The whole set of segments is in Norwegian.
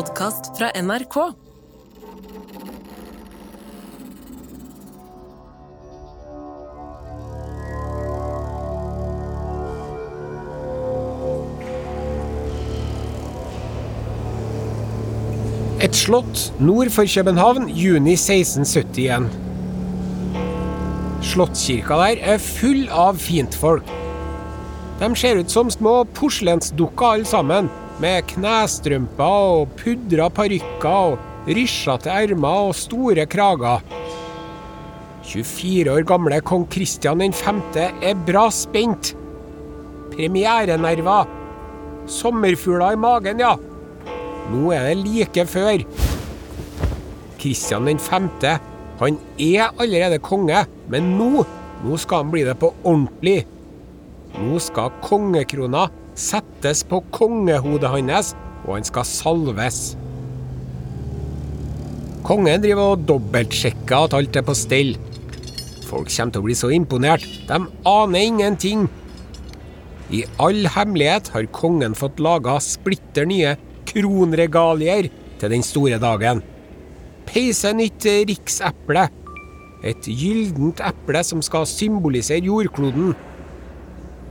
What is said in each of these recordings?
podkast fra NRK. Et slott nord for København, juni 1671. Slottskirka der er full av fintfolk. De ser ut som små porselensdukker alle sammen, med knestrømper og pudra parykker og rysjete ermer og store krager. 24 år gamle kong Kristian 5. er bra spent. Premierenerver. Sommerfugler i magen, ja. Nå er det like før. Kristian 5. Han er allerede konge, men nå, nå skal han bli det på ordentlig. Nå skal kongekrona settes på kongehodet hans, og han skal salves. Kongen driver og dobbeltsjekker at alt er på stell. Folk kommer til å bli så imponert. De aner ingenting. I all hemmelighet har kongen fått laga splitter nye kronregalier til den store dagen. Peise nytt rikseple. Et gyllent eple som skal symbolisere jordkloden.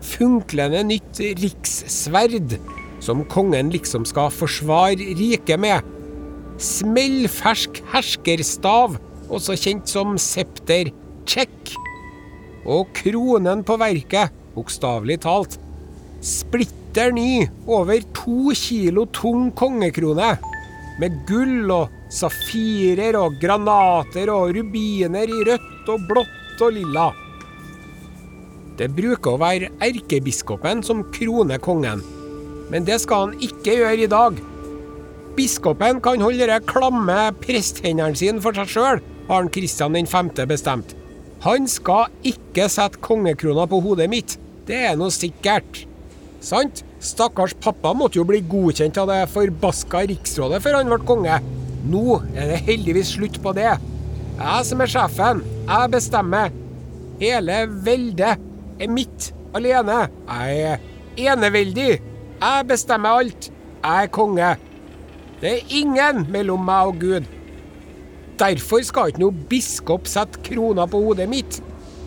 Funklende nytt rikssverd, som kongen liksom skal forsvare riket med. Smellfersk herskerstav, også kjent som septer. Check. Og kronen på verket, bokstavelig talt. Splitter ny, over to kilo tung kongekrone. Med gull og safirer og granater og rubiner i rødt og blått og lilla. Det bruker å være erkebiskopen som kroner kongen, men det skal han ikke gjøre i dag. Biskopen kan holde de klamme presthendene sine for seg sjøl, har Kristian 5. bestemt. Han skal ikke sette kongekrona på hodet mitt, det er noe sikkert. Sant? Stakkars pappa måtte jo bli godkjent av det forbaska riksrådet før han ble konge. Nå er det heldigvis slutt på det. Jeg som er sjefen, jeg bestemmer. Hele veldet er mitt alene. Jeg er eneveldig. Jeg bestemmer alt. Jeg er konge. Det er ingen mellom meg og Gud. Derfor skal ikke noe biskop sette krona på hodet mitt.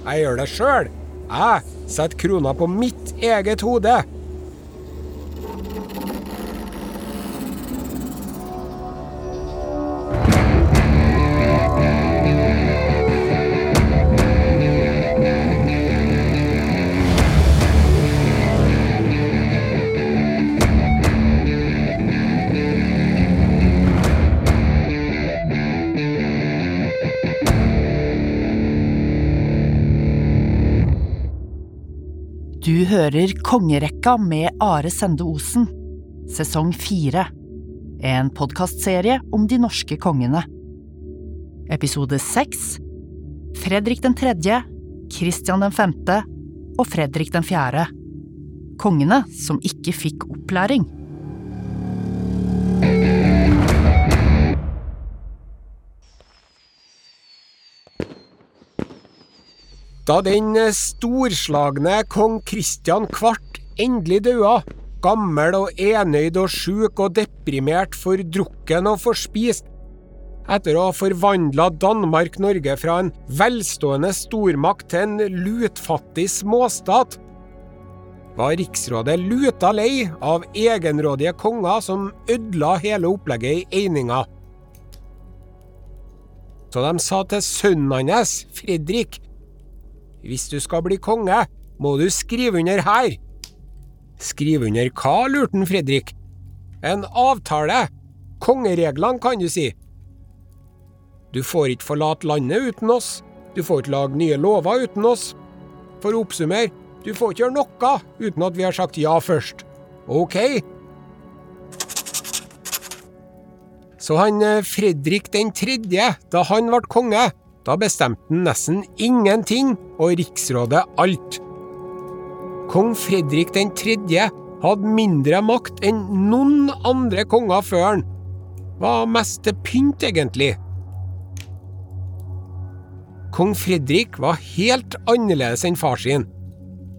Jeg gjør det sjøl. Jeg setter krona på mitt eget hode. Hører Kongerekka med Are Sende Osen, sesong fire. En podkastserie om de norske kongene. Episode seks Fredrik den tredje, Kristian den femte og Fredrik den fjerde. Kongene som ikke fikk opplæring. Da den storslagne kong Kristian Kvart endelig daua, gammel og enøyd og sjuk og deprimert, fordrukken og forspist, etter å ha forvandla Danmark-Norge fra en velstående stormakt til en lutfattig småstat, var riksrådet luta lei av egenrådige konger som ødela hele opplegget i eininga. Så de sa til sønnen hans, Fredrik, hvis du skal bli konge, må du skrive under her. Skrive under hva, lurte Fredrik. En avtale. Kongereglene, kan du si. Du får ikke forlate landet uten oss. Du får ikke lage nye lover uten oss. For å oppsummere, du får ikke gjøre noe uten at vi har sagt ja først. Ok? Så han eh, Fredrik den tredje, da han ble konge, da bestemte han nesten ingenting, og riksrådet alt. Kong Fredrik 3. hadde mindre makt enn noen andre konger før han. Var mest pynt, egentlig. Kong Fredrik var helt annerledes enn far sin.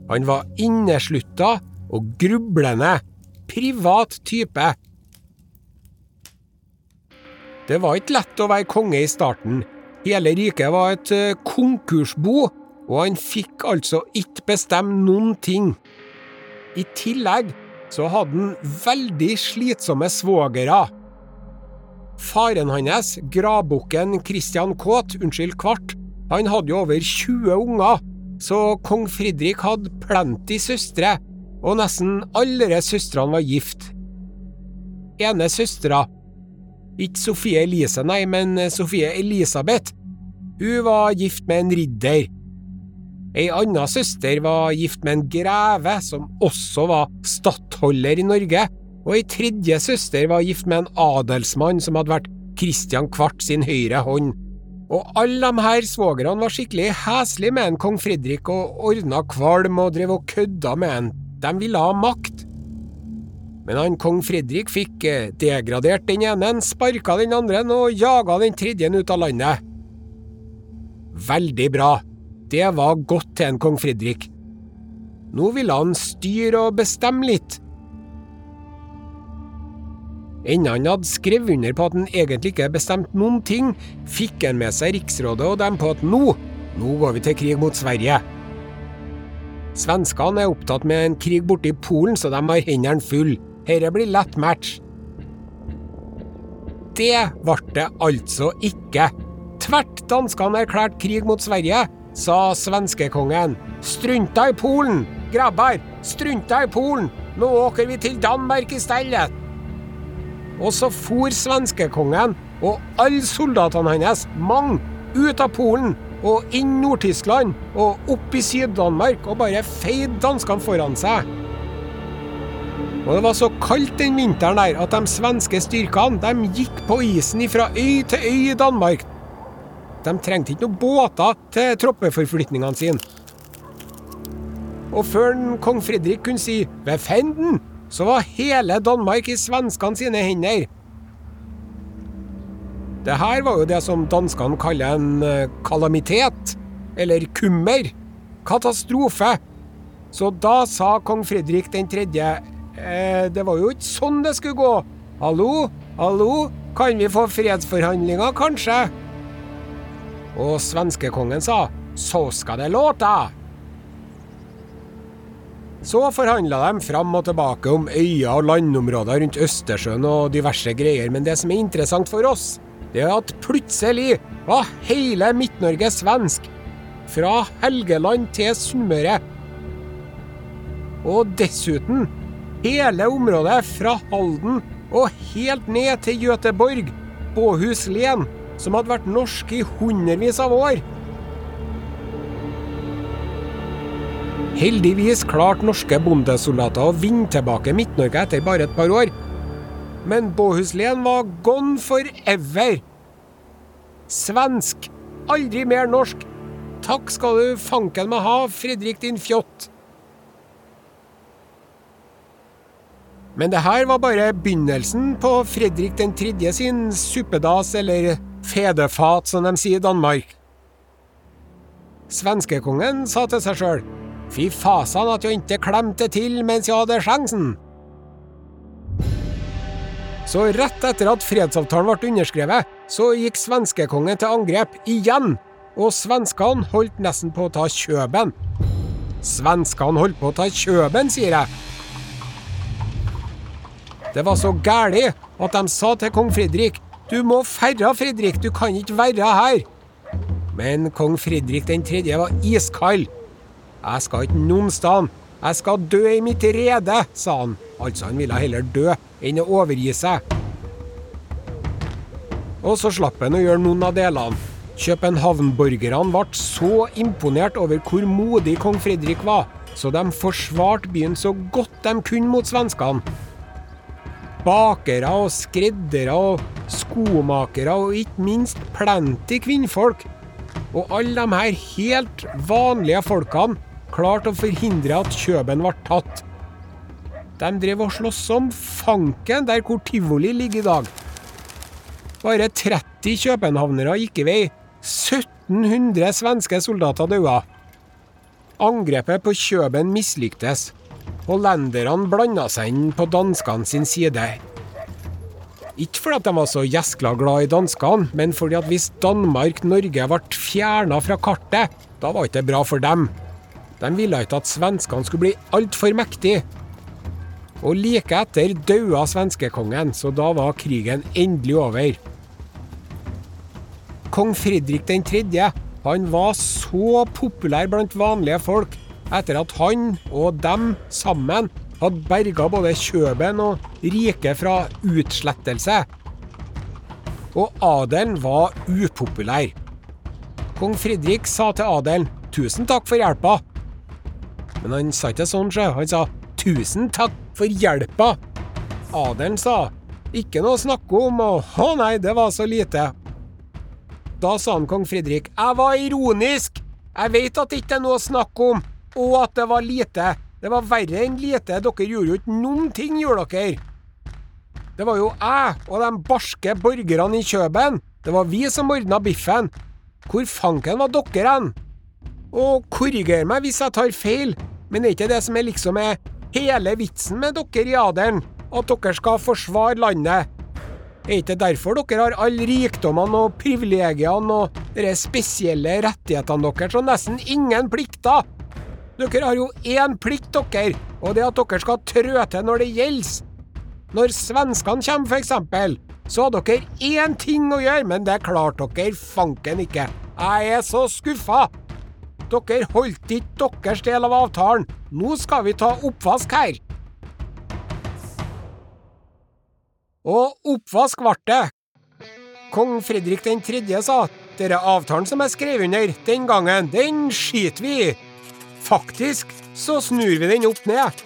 Han var inneslutta og grublende, privat type. Det var ikke lett å være konge i starten. Hele riket var et eh, konkursbo, og han fikk altså ikke bestemme noen ting. I tillegg så hadde han veldig slitsomme svogere. Faren hans, gravbukken Christian Kåt, unnskyld, Kvart, han hadde jo over 20 unger, så kong Fridrik hadde plenty søstre, og nesten alle søstrene var gift. Ene søstera, ikke Sofie Elise, nei, men Sofie Elisabeth, hun var gift med en ridder. Ei anna søster var gift med en greve, som også var stattholder i Norge, og ei tredje søster var gift med en adelsmann som hadde vært Kristian Kvart sin høyre hånd. Og alle de her svogrene var skikkelig heslige med en kong Fredrik og ordna kvalm og drev og kødda med en. De ville ha makt. Men han kong Fredrik fikk eh, degradert den ene, sparka den andre og jaga den tredje ut av landet. Veldig bra. Det var godt til en kong Fredrik. Nå ville han styre og bestemme litt. Enda han hadde skrevet under på at han egentlig ikke bestemte noen ting, fikk han med seg Riksrådet og dem på at nå, nå går vi til krig mot Sverige. Svenskene er opptatt med en krig borti Polen, så de har hendene fulle. Dette blir lett match. Det ble det altså ikke. Tvert danskene erklærte krig mot Sverige, sa svenskekongen. Strunta i Polen! Grabbar, strunta i Polen! Nå åker vi til Danmark i stedet! Og så for svenskekongen og alle soldatene hans, mange, ut av Polen og inn Nord-Tyskland og opp i Syd-Danmark og bare feide danskene foran seg. Og det var så kaldt den vinteren der at de svenske styrkene de gikk på isen fra øy til øy i Danmark. De trengte ikke noen båter til troppeforflytningene sine. Og før kong Fredrik kunne si 'ved fenden', så var hele Danmark i svenskene sine hender. Det her var jo det som danskene kaller en eh, kalamitet, eller kummer. Katastrofe. Så da sa kong Fredrik den tredje eh, det var jo ikke sånn det skulle gå. Hallo, hallo, kan vi få fredsforhandlinger, kanskje? Og svenskekongen sa så skal det låte. Så forhandla de fram og tilbake om øyer og landområder rundt Østersjøen og diverse greier, men det som er interessant for oss, det er at plutselig var hele Midt-Norge svensk. Fra Helgeland til Sunnmøre. Og dessuten hele området fra Halden og helt ned til Göteborg, Båhus-Len, som hadde vært norsk i hundrevis av år. Heldigvis klarte norske bondesoldater å vinne tilbake Midt-Norge etter bare et par år. Men Båhuslen var gone forever. Svensk. Aldri mer norsk. Takk skal du fanken meg ha, Fredrik din fjott. Men det her var bare begynnelsen på Fredrik den tredje sin suppedas, eller fedefat, som de sier i Danmark. Svenskekongen sa til seg sjøl Fy fasan at jeg ikke klemte til mens jeg hadde sjansen. Så rett etter at fredsavtalen ble underskrevet, så gikk svenskekongen til angrep igjen, og svenskene holdt nesten på å ta kjøben. Svenskene holdt på å ta kjøben, sier jeg. Det var så gæli at de sa til kong Fredrik du må ferra, Fredrik, du kan ikke være her. Men kong Fredrik den tredje var iskald. Jeg skal ikke noen sted. Jeg skal dø i mitt rede, sa han. Altså, han ville heller dø enn å overgi seg. Og så slapp han å gjøre noen av delene. København-borgerne ble så imponert over hvor modig kong Fredrik var, så de forsvarte byen så godt de kunne mot svenskene. Bakere og skreddere og skomakere og ikke minst plenty kvinnfolk. Og alle de her helt vanlige folkene klarte å forhindre at Kjøben ble tatt. De drev og sloss som fanken der hvor tivoli ligger i dag. Bare 30 københavnere gikk i vei. 1700 svenske soldater døde. Angrepet på Kjøben mislyktes. Hollenderne blanda seg inn på danskene sin side. Ikke fordi de var så gjeskla glad i danskene, men fordi at hvis Danmark-Norge ble fjerna fra kartet, da var ikke det bra for dem. De ville ikke at svenskene skulle bli altfor mektige. Og like etter daua svenskekongen, så da var krigen endelig over. Kong Fredrik 3. han var så populær blant vanlige folk etter at han og dem sammen hadde berga både Kjøben og riket fra utslettelse. Og adelen var upopulær. Kong Fredrik sa til adelen 'tusen takk for hjelpa'. Men han sa ikke sånn, sjø. Han sa 'tusen takk for hjelpa'. Adelen sa 'ikke noe å snakke om', og 'å nei, det var så lite'. Da sa han kong Fredrik 'jeg var ironisk'. Jeg vet at det ikke er noe å snakke om, og at det var lite. Det var verre enn lite. Dere gjorde jo ikke noen ting, gjorde dere. Det var jo jeg og de barske borgerne i Kjøben. Det var vi som ordna biffen. Hvor fanken var dere hen? Og korriger meg hvis jeg tar feil, men er ikke det som er liksom er hele vitsen med dere i adelen? At dere skal forsvare landet? Er ikke derfor dere har alle rikdommene og privilegiene og de spesielle rettighetene deres og nesten ingen plikter? Dere har jo én plikt, dere, og det er at dere skal trø til når det gjelder. Når svenskene kommer, for eksempel, så har dere én ting å gjøre, men det klarte dere fanken ikke. Jeg er så skuffa! Dere holdt ikke deres del av avtalen. Nå skal vi ta oppvask her. Og oppvask ble det. Kong Fredrik 3. sa dere avtalen som jeg skrev under den gangen, den skiter vi i. Faktisk så snur vi den opp ned.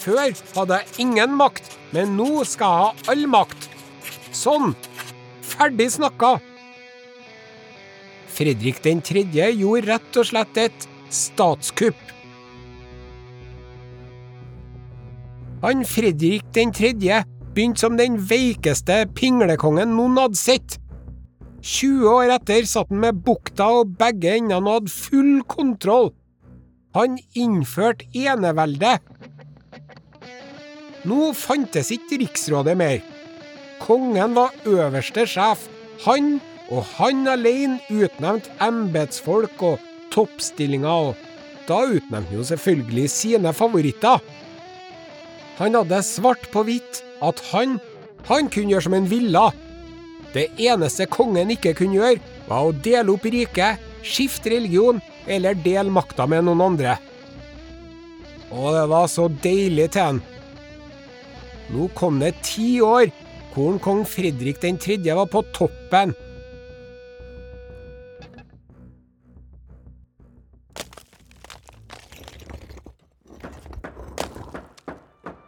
Før hadde jeg ingen makt, men nå skal jeg ha all makt. Sånn. Ferdig snakka. Fredrik 3. gjorde rett og slett et statskupp. Han Fredrik 3. begynte som den veikeste pinglekongen noen hadde sett. 20 år etter satt han med bukta og begge endene og hadde full kontroll. Han innførte enevelde. Nå fantes ikke riksrådet mer. Kongen var øverste sjef. Han og han alene utnevnte embetsfolk og toppstillinger, og da utnevnte han jo selvfølgelig sine favoritter. Han hadde svart på hvitt at han, han kunne gjøre som han ville. Det eneste kongen ikke kunne gjøre, var å dele opp riket, skifte religion eller dele makta med noen andre. Og det var så deilig til han. Nå kom det ti år hvor kong Fredrik 3. var på toppen.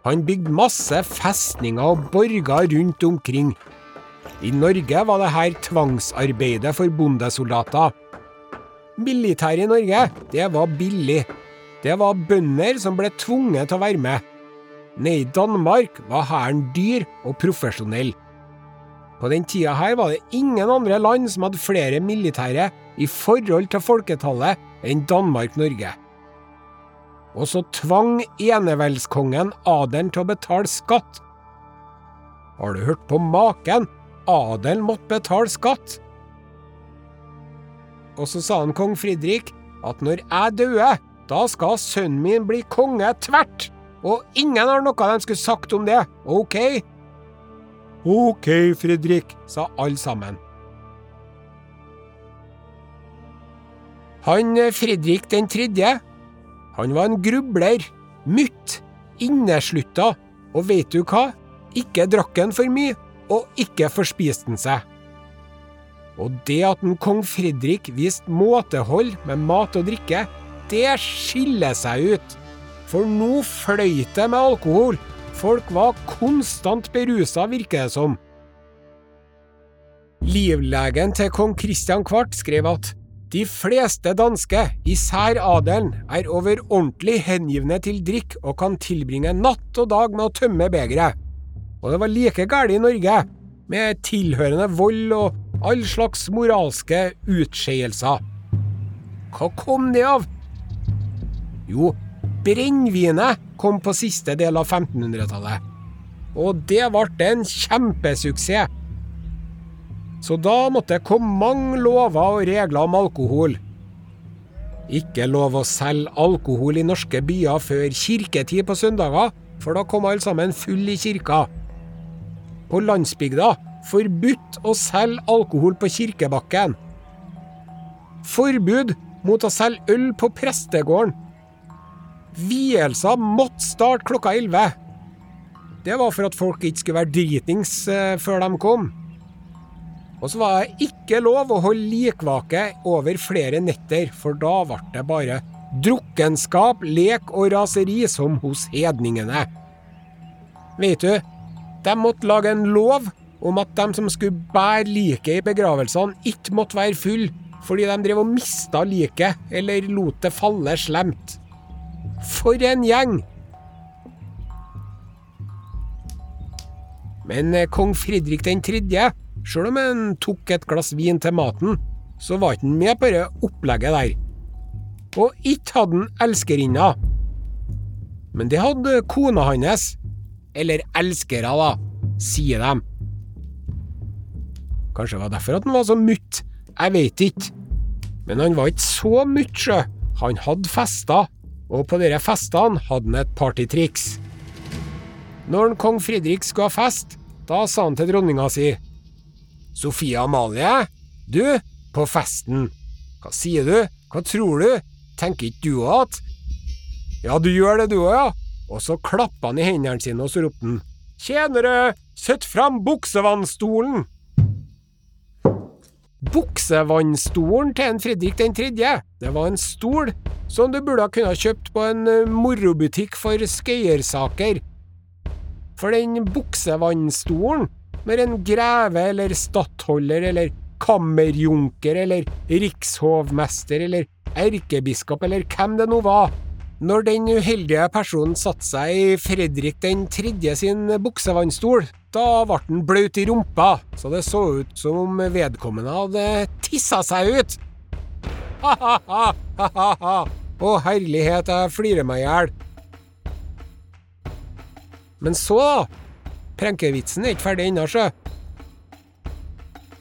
Han bygde masse festninger og borger rundt omkring. I Norge var det her tvangsarbeidet for bondesoldater. Militæret i Norge, det var billig. Det var bønder som ble tvunget til å være med. Nede i Danmark var hæren dyr og profesjonell. På den tida her var det ingen andre land som hadde flere militære i forhold til folketallet enn Danmark-Norge. Og så tvang eneveldskongen adelen til å betale skatt. Har du hørt på maken? Adelen måtte betale skatt. Og så sa han kong Fridrik at når jeg døde, da skal sønnen min bli konge tvert. Og ingen har noe de skulle sagt om det, ok? Ok, Fredrik, sa alle sammen. Han Fridrik Fredrik den tredje, han var en grubler, mutt, inneslutta, og vet du hva? Ikke drakk han for mye, og ikke forspiste han seg. Og det at en kong Fredrik viste måtehold med mat og drikke, det skiller seg ut. For nå fløyt det med alkohol. Folk var konstant berusa, virker det som. Livlegen til kong Kristian Kvart skrev at de fleste danske, især adelen, er overordentlig hengivne til drikk og kan tilbringe natt og dag med å tømme begeret. Og det var like galt i Norge, med tilhørende vold og all slags moralske utskeielser. Hva kom det av? Jo, brennevinet kom på siste del av 1500-tallet. og det ble en kjempesuksess. Så da måtte det komme mange lover og regler om alkohol. Ikke lov å selge alkohol i norske byer før kirketid på søndager, for da kom alle sammen full i kirka. På landsbygda forbudt å selge alkohol på kirkebakken. Forbud mot å selge øl på prestegården. Vielser måtte starte klokka elleve. Det var for at folk ikke skulle være dritings eh, før de kom. Og så var det ikke lov å holde likvake over flere netter, for da ble det bare drukkenskap, lek og raseri som hos hedningene. Vet du, de måtte lage en lov om at de som skulle bære liket i begravelsene, ikke måtte være full fordi de drev og mista liket eller lot det falle slemt. For en gjeng! Men eh, kong Fredrik den tredje Sjøl om han tok et glass vin til maten, så var ikke han med på det opplegget der. Og ikke hadde han elskerinna. Men det hadde kona hans. Eller elskere, da, sier de. Kanskje det var derfor at han var så mutt. Jeg veit ikke. Men han var ikke så mutt, sjø. Han hadde fester, og på disse festene hadde han et partytriks. Når kong Fredrik skulle ha fest, da sa han til dronninga si Sofie Amalie, du, på festen. Hva sier du? Hva tror du? Tenker ikke du at Ja, du gjør det du òg, ja. Og så klappa han i hendene sine, og så ropte han Tjenere, sett fram buksevannstolen! Buksevannstolen til en Fredrik den tredje, det var en stol som du burde ha kunnet kjøpt på en eh, morobutikk for skøyersaker. For den buksevannstolen, når en greve eller stattholder eller kammerjunker eller rikshovmester eller erkebiskop eller hvem det nå var, når den uheldige personen satte seg i Fredrik den tredje sin buksevannstol, da ble han blaut i rumpa, så det så ut som om vedkommende hadde tissa seg ut. Ha-ha-ha! Å herlighet, jeg flirer meg i hjel. Men så, da? Prenkevitsen er ikke ferdig ennå, sjø.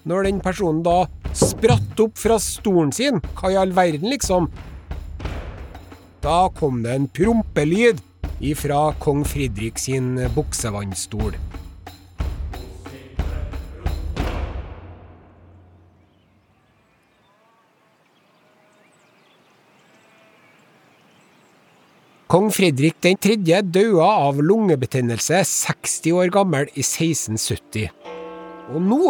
Når den personen da spratt opp fra stolen sin, hva i all verden, liksom? Da kom det en prompelyd ifra kong Fridrik sin buksevannstol. Kong Fredrik den tredje døde av lungebetennelse 60 år gammel i 1670. Og nå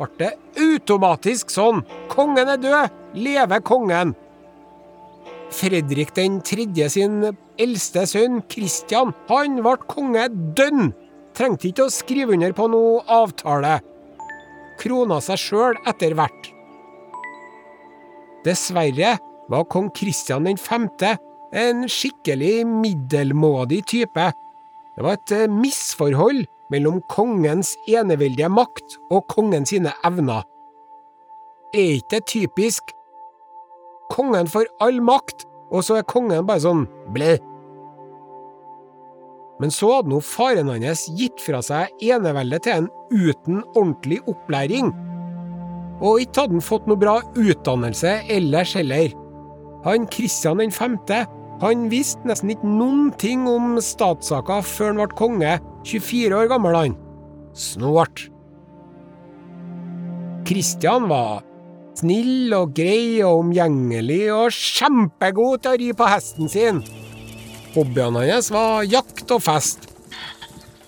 ble det automatisk sånn. Kongen er død! Leve kongen! Fredrik den tredje sin eldste sønn, Kristian, han ble konge dønn! Trengte ikke å skrive under på noe avtale. Krona seg sjøl etter hvert. Dessverre var kong Kristian den femte en skikkelig middelmådig type. Det var et eh, misforhold mellom kongens eneveldige makt og kongens evner. Er ikke det typisk? Kongen får all makt, og så er kongen bare sånn blæ. Men så hadde nå faren hans gitt fra seg eneveldet til en uten ordentlig opplæring. Og ikke hadde han fått noe bra utdannelse ellers heller. Han Kristian 5. han visste nesten ikke noen ting om statssaker før han ble konge, 24 år gammel han. Snålt. Kristian var snill og grei og omgjengelig og kjempegod til å ri på hesten sin. Hobbyene hans var jakt og fest.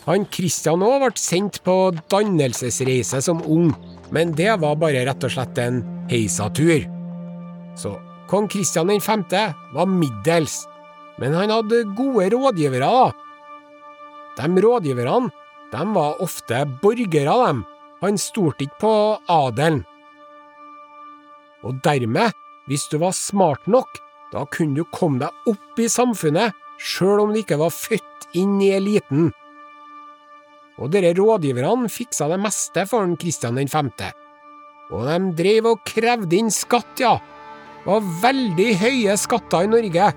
Han Kristian òg ble sendt på dannelsesreise som ung, men det var bare rett og slett en heisatur. Så Kong Kristian 5. var middels, men han hadde gode rådgivere, da. De rådgiverne de var ofte borgere, dem. Han stolte ikke på adelen. Og dermed, hvis du var smart nok, da kunne du komme deg opp i samfunnet, sjøl om du ikke var født inn i eliten. Og dere rådgiverne fiksa det meste for Kristian 5. Og de drev og krevde inn skatt, ja Det var veldig høye skatter i Norge.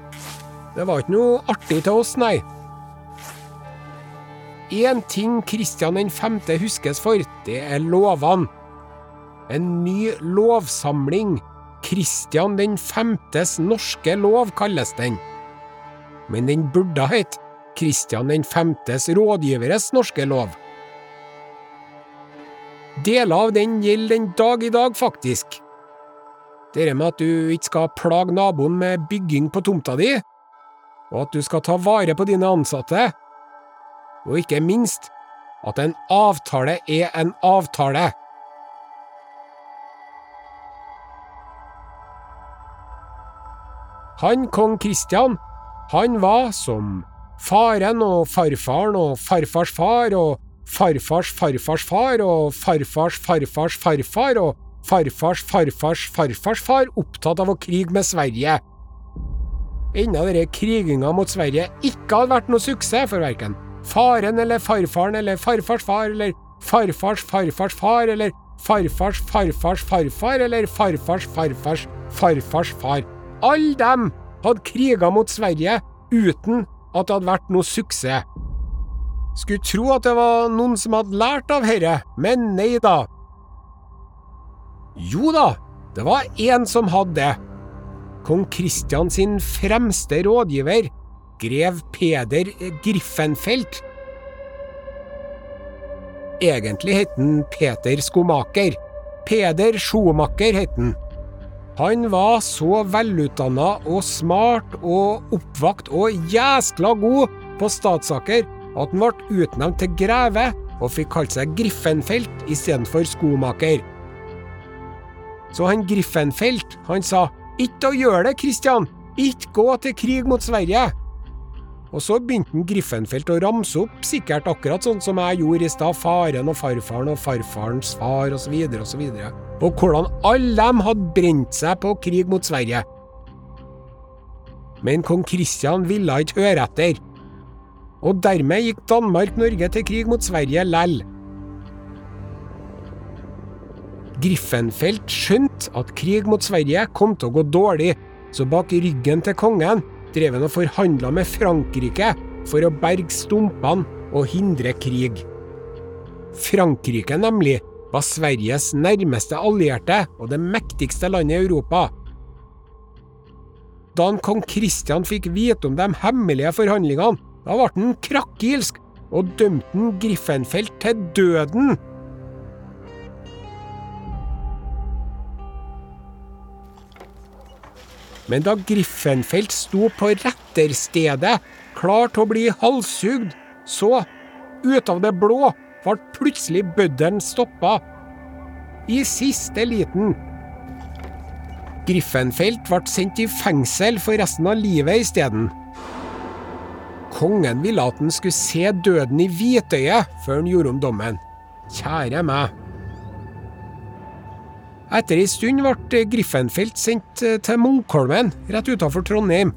Det var ikke noe artig til oss, nei. én ting Kristian 5. huskes for, det er lovene. En ny lovsamling, Kristian 5.s norske lov, kalles den. Men den burde hett Kristian 5.s rådgiveres norske lov. Deler av den gjelder den dag i dag, faktisk. Det med at du ikke skal plage naboen med bygging på tomta di, og at du skal ta vare på dine ansatte, og ikke minst at en avtale er en avtale. Han kong Kristian, han var som faren og farfaren og farfars far og farfars farfars far og farfars farfars farfar og farfars farfars farfars far opptatt av å krige med Sverige. Enda denne kriginga mot Sverige ikke hadde vært noe suksess for verken faren eller farfaren eller farfars far eller farfars farfars far eller farfars farfars farfar eller farfars farfars farfars far. Alle dem hadde kriga mot Sverige uten at det hadde vært noe suksess. Skulle tro at det var noen som hadde lært av herre, men nei da. Jo da, det var én som hadde det. Kong Kristian sin fremste rådgiver, grev Peder Griffenfeldt. Egentlig het han Peter Skomaker. Peder Schomaker het han. Han var så velutdanna og smart og oppvakt og jæskla god på statssaker at han ble utnevnt til greve og fikk kalt seg Griffenfelt istedenfor skomaker. Så han Griffenfelt, han sa ikke å gjøre det, Kristian, ikke gå til krig mot Sverige. Og så begynte han å ramse opp, sikkert akkurat sånn som jeg gjorde i stad, faren og farfaren og farfarens far osv. osv. Og hvordan alle dem hadde brent seg på krig mot Sverige. Men kong Kristian ville ikke høre etter. Og dermed gikk Danmark-Norge til krig mot Sverige lell. Griffenfeldt skjønte at krig mot Sverige kom til å gå dårlig, så bak ryggen til kongen drev han og forhandla med Frankrike for å berge stumpene og hindre krig. Frankrike, nemlig, var Sveriges nærmeste allierte og det mektigste landet i Europa. Da en kong Kristian fikk vite om de hemmelige forhandlingene, da ble han krakkilsk og dømte han Griffenfelt til døden. Men da Griffenfeldt sto på retterstedet, klar til å bli halshugd, så, ut av det blå, ble plutselig bøddelen stoppa. I siste liten. Griffenfeldt ble sendt i fengsel for resten av livet isteden. Kongen ville at han skulle se døden i hvitøyet før han gjorde om dommen. Kjære meg. Etter ei stund ble Griffenfeldt sendt eh, til Munkholmen, rett utenfor Trondheim.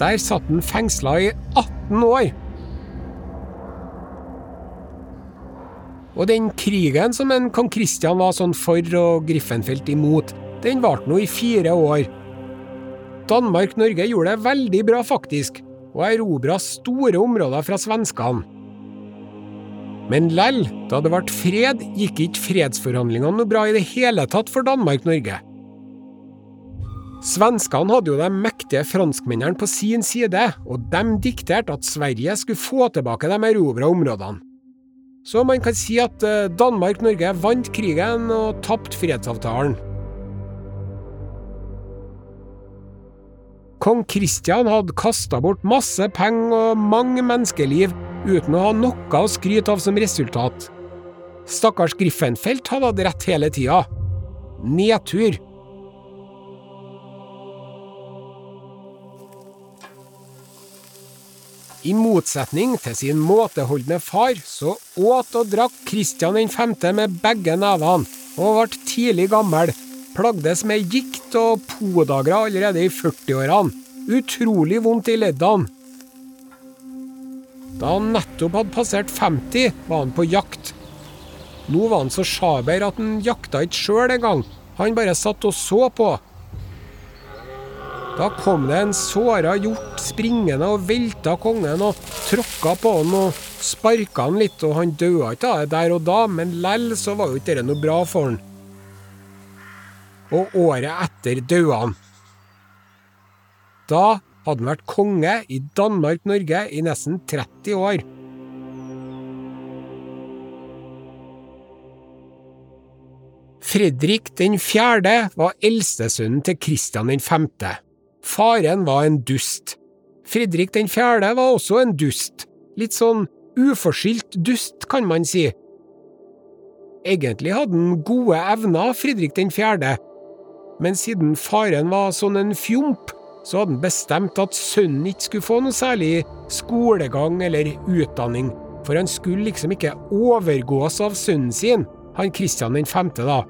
Der satt han fengsla i 18 år. Og den krigen som en kong Kristian var sånn for og Griffenfelt imot, den varte nå i fire år. Danmark-Norge gjorde det veldig bra, faktisk, og erobra store områder fra svenskene. Men lell, da det ble fred, gikk ikke fredsforhandlingene noe bra i det hele tatt for Danmark-Norge. Svenskene hadde jo de mektige franskmennene på sin side, og de dikterte at Sverige skulle få tilbake de erobra områdene. Så man kan si at eh, Danmark-Norge vant krigen og tapte fredsavtalen. Kong Kristian hadde kasta bort masse penger og mange menneskeliv uten å ha noe å skryte av som resultat. Stakkars Griffenfeldt hadde hatt rett hele tida. Nedtur. I motsetning til sin måteholdne far, så åt og drakk Kristian 5. med begge nevene, og ble tidlig gammel. Plagdes med gikt og podagra allerede i 40-årene. Utrolig vondt i leddene. Da han nettopp hadde passert 50, var han på jakt. Nå var han så sjaber at han jakta ikke sjøl engang, han bare satt og så på. Da kom det en såra hjort springende og velta kongen og tråkka på han og sparka han litt, og han døde ikke av det der og da, men lell så var jo ikke det noe bra for han. Og året etter døde han. Da hadde han vært konge i Danmark-Norge i nesten 30 år. Fredrik den fjerde var eldstesønnen til Kristian den femte. Faren var en dust. Fredrik den fjerde var også en dust. Litt sånn uforskyldt dust, kan man si. Egentlig hadde han gode evner, Fredrik den fjerde, men siden faren var sånn en fjomp, så hadde han bestemt at sønnen ikke skulle få noe særlig skolegang eller utdanning, for han skulle liksom ikke overgås av sønnen sin, han Kristian den femte, da.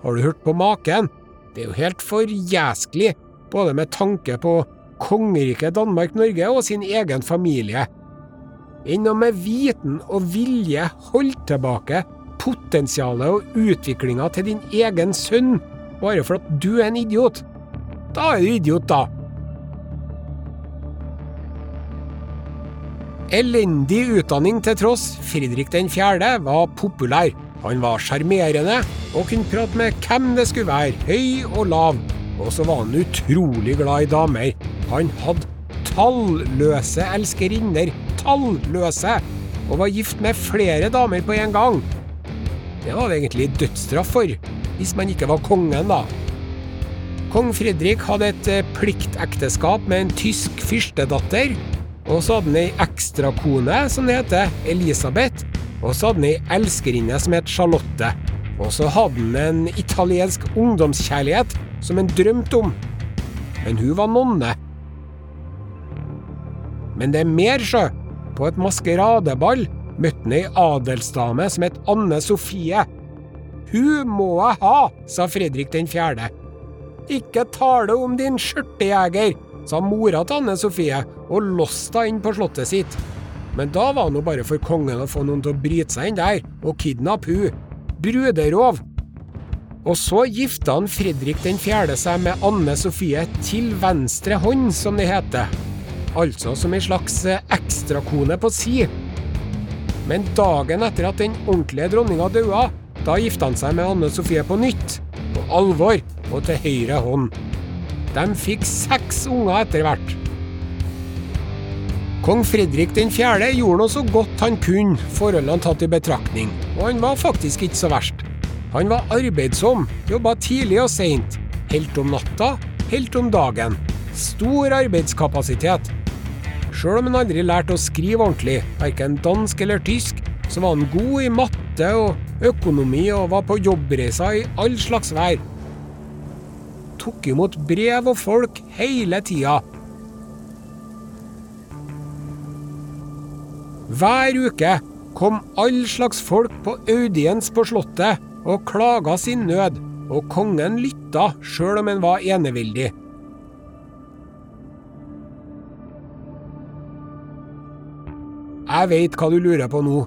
Har du hørt på maken? Det er jo helt forjæskelig, både med tanke på kongeriket Danmark-Norge og sin egen familie. Enn å med viten og vilje holde tilbake potensialet og utviklinga til din egen sønn, bare for at du er en idiot. Da er du idiot, da. Elendig utdanning til tross, Fridrik 4. var populær. Han var sjarmerende og kunne prate med hvem det skulle være, høy og lav. Og så var han utrolig glad i damer. Han hadde talløse elskerinner, talløse, og var gift med flere damer på en gang. Det var det egentlig dødsstraff for, hvis man ikke var kongen, da. Kong Fredrik hadde et eh, pliktekteskap med en tysk fyrstedatter, og så hadde han ei ekstrakone, som det heter, Elisabeth, og så hadde han ei elskerinne som het Charlotte. Og så hadde han en italiensk ungdomskjærlighet som han drømte om. Men hun var nonne. Men det er mer, sjø. På et maskeradeball møtte han ei adelsdame som het Anne Sofie. Hun må jeg ha, sa Fredrik den fjerde. Ikke tale om din skjørtejeger, sa mora til Anne Sofie og låste inn på slottet sitt. Men da var det bare for kongen å få noen til å bryte seg inn der og kidnappe hun. Bruderov. Og så gifta han Fredrik den fjerde seg med Anne Sofie til venstre hånd, som det heter. Altså som ei slags ekstrakone på si. Men dagen etter at den ordentlige dronninga daua, da gifta han seg med Anne Sofie på nytt. På alvor og til høyre hånd. De fikk seks unger etter hvert. Kong Fredrik 4. gjorde noe så godt han kunne, forholdene tatt i betraktning, og han var faktisk ikke så verst. Han var arbeidsom, jobba tidlig og seint, helt om natta, helt om dagen. Stor arbeidskapasitet. Sjøl om han aldri lærte å skrive ordentlig, verken dansk eller tysk, så var han god i matte og økonomi og var på jobbreiser i all slags vær. Tok imot brev og folk hele tida Hver uke kom all slags folk på audiens på Slottet og klaga sin nød, og kongen lytta sjøl om han var eneveldig. Jeg veit hva du lurer på nå.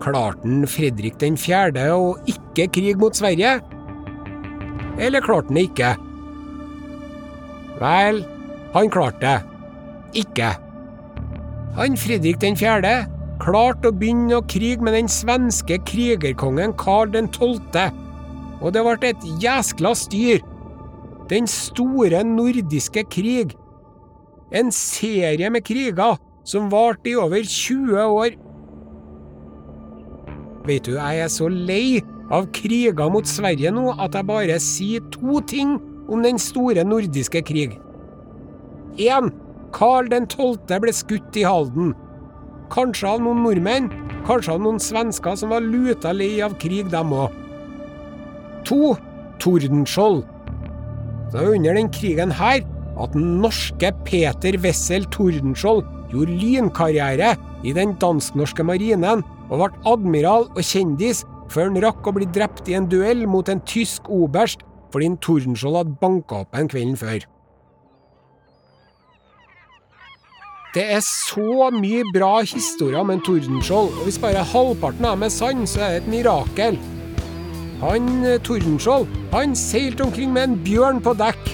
Klarte han Fredrik den fjerde å ikke krig mot Sverige? Eller klarte han det ikke? Vel, han klarte det. Ikke. Han Fredrik den fjerde klarte å begynne å krige med den svenske krigerkongen Karl den tolvte, og det ble et jæskla styr. Den store nordiske krig. En serie med kriger som varte i over 20 år. Vet du, jeg er så lei av kriger mot Sverige nå at jeg bare sier to ting om den store nordiske krig. 1. Karl 12. ble skutt i Halden. Kanskje av noen nordmenn, kanskje av noen svensker som var luta lei av krig, dem òg. To. Tordenskjold. Det var under den krigen her at den norske Peter Wessel Tordenskjold gjorde lynkarriere i den dansk-norske marinen og ble admiral og kjendis før han rakk å bli drept i en duell mot en tysk oberst fordi Tordenskjold hadde banka opp en kvelden før. Det er så mye bra historier om en Tordenskjold, og hvis bare halvparten av dem er sann, så er det et mirakel. han eh, Tordenskjold, han seilte omkring med en bjørn på dekk.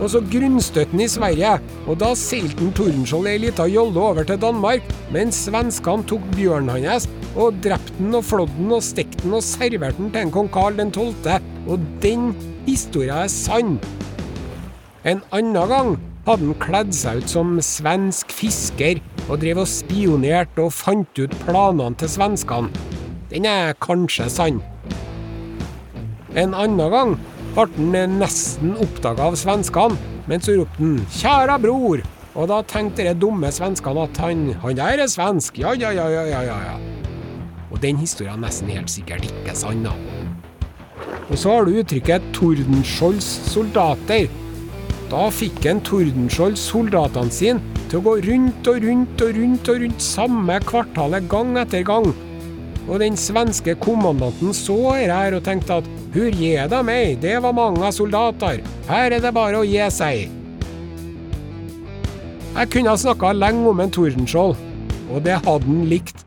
Og så grunnstøtten i Sverige, og da seilte Tordenskjold ei lita jolle over til Danmark, men svenskene tok bjørnen hans og drepte den og flådde den og stekte den og serverte den til en kong Karl 12., og den historia er sann. En annen gang hadde han kledd seg ut som svensk fisker og drev og spionerte og fant ut planene til svenskene. Den er kanskje sann. En annen gang ble han nesten oppdaga av svenskene, men så ropte han 'Kjære bror', og da tenkte de dumme svenskene at han, han der er svensk, ja, ja, ja, ja, ja, ja. Og den historien er nesten helt sikkert ikke sann, da. Og så har du uttrykket 'Tordenskiolds soldater'. Da fikk en Tordenskjold soldatene sine til å gå rundt og rundt og rundt og rundt samme kvartalet gang etter gang. Og den svenske kommandanten så dette her og tenkte at hur gi de meg, det var mange soldater, her er det bare å gi seg. Jeg kunne ha snakka lenge om en Tordenskjold, og det hadde han likt.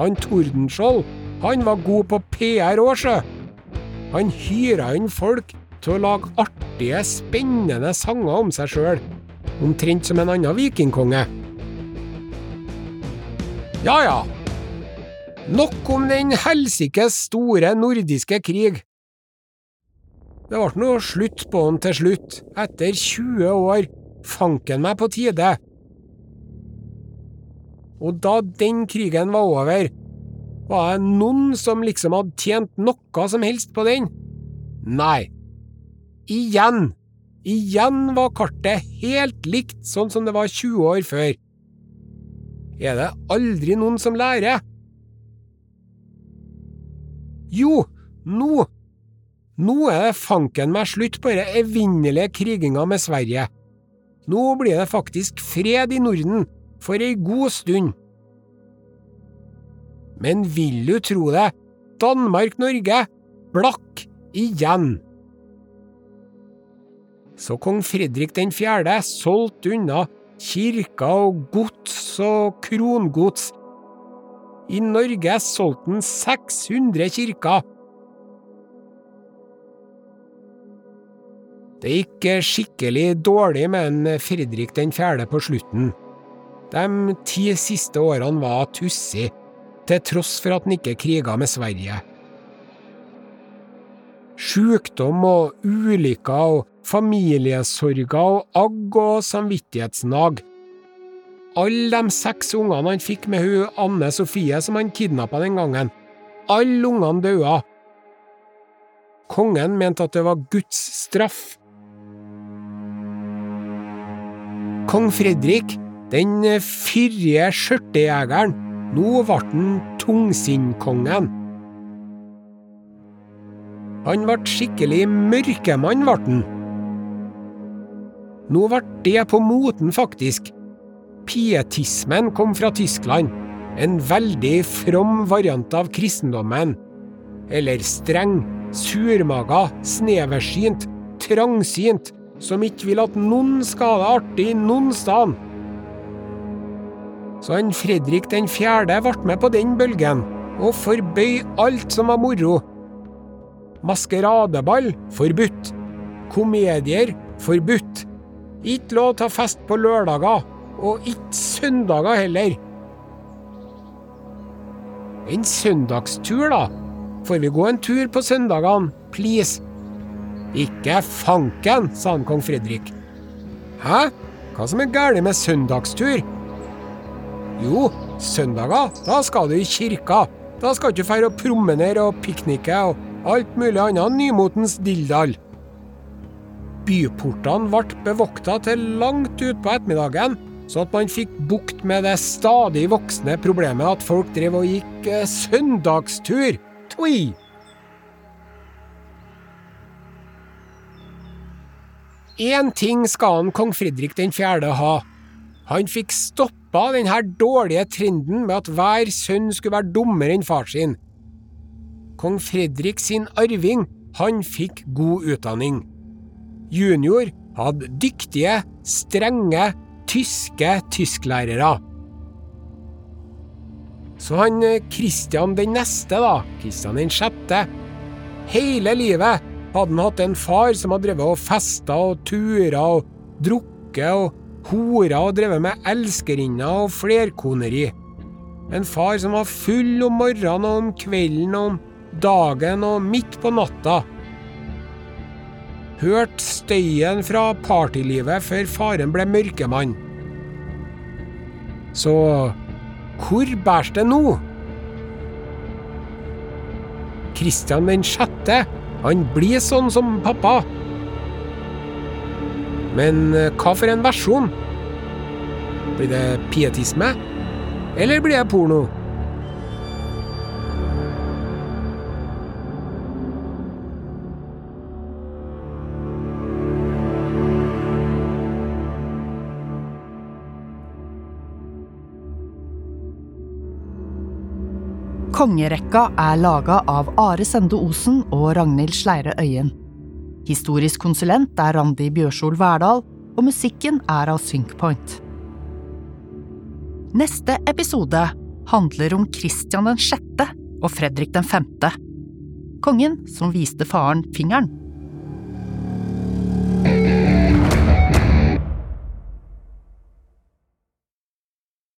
Han Tordenskjold, han var god på PR òg, sjø. Han hyra inn folk til å lage artige, spennende sanger om seg sjøl, omtrent som en annen vikingkonge. Ja ja, nok om den helsikes store nordiske krig. Det ble nå slutt på den til slutt, etter 20 år, fanken meg på tide. Og da den krigen var over, var det noen som liksom hadde tjent noe som helst på den? Nei. Igjen. Igjen var kartet helt likt sånn som det var 20 år før. Er det aldri noen som lærer? Jo, nå. Nå er det fanken meg slutt på denne evinnelige kriginga med Sverige. Nå blir det faktisk fred i Norden, for ei god stund. Men vil du tro det, Danmark-Norge blakk igjen. Så kong Fredrik den fjerde solgte unna kirka og gods og krongods. I Norge solgte han 600 kirker. Det gikk skikkelig dårlig med en Fredrik den fjerde på slutten. De ti siste årene var tussig, til tross for at han ikke kriga med Sverige. Sjukdom og ulykker og familiesorger og agg og samvittighetsnag. Alle de seks ungene han fikk med hun Anne Sofie som han kidnappa den gangen, alle ungene daua. Kongen mente at det var Guds straff. Kong Fredrik, den fyrige skjørtejegeren, nå ble han tungsinnkongen. Han ble skikkelig mørkemann, ble han. Nå ble det på moten, faktisk. Pietismen kom fra Tyskland, en veldig from variant av kristendommen. Eller streng, surmaga, sneversynt, trangsynt, som ikke vil at noen skal ha det artig noen sted. Så han Fredrik den fjerde ble med på den bølgen, og forbøy alt som var moro. Maskeradeball forbudt. Komedier forbudt. Ikke lov til å feste på lørdager, og ikke søndager heller. En søndagstur, da. Får vi gå en tur på søndagene, please? Ikke fanken, sa han kong Fredrik. Hæ? Hva som er galt med søndagstur? Jo, søndager, da skal du i kirka. Da skal du fære og promenere og piknike og alt mulig annet nymotens dilldall. Byportene ble bevokta til langt utpå ettermiddagen, så at man fikk bukt med det stadig voksende problemet at folk drev og gikk eh, søndagstur. Tui! Én ting skal han kong den fjerde ha. Han fikk stoppa denne dårlige trenden med at hver sønn skulle være dummere enn far sin. Kong Fredrik sin arving, han fikk god utdanning. Junior hadde dyktige, strenge, tyske tysklærere. Så han Kristian den neste, da, Kristian den sjette, hele livet hadde han hatt en far som hadde drevet og festa og tura og drukket og hora og drevet med elskerinner og flerkoneri. En far som var full om morgenen og om kvelden og om dagen og midt på natta. Hørt støyen fra partylivet før faren ble mørkemann. Så hvor bærs det nå? Kristian den sjette, han blir sånn som pappa. Men eh, hva for en versjon? Blir det pietisme? Eller blir det porno? Kongerekka er laga av Are Sende Osen og Ragnhild Sleire Øyen. Historisk konsulent er Randi Bjørsol Verdal, og musikken er av Synkpoint. Neste episode handler om Kristian 6. og Fredrik 5. Kongen som viste faren fingeren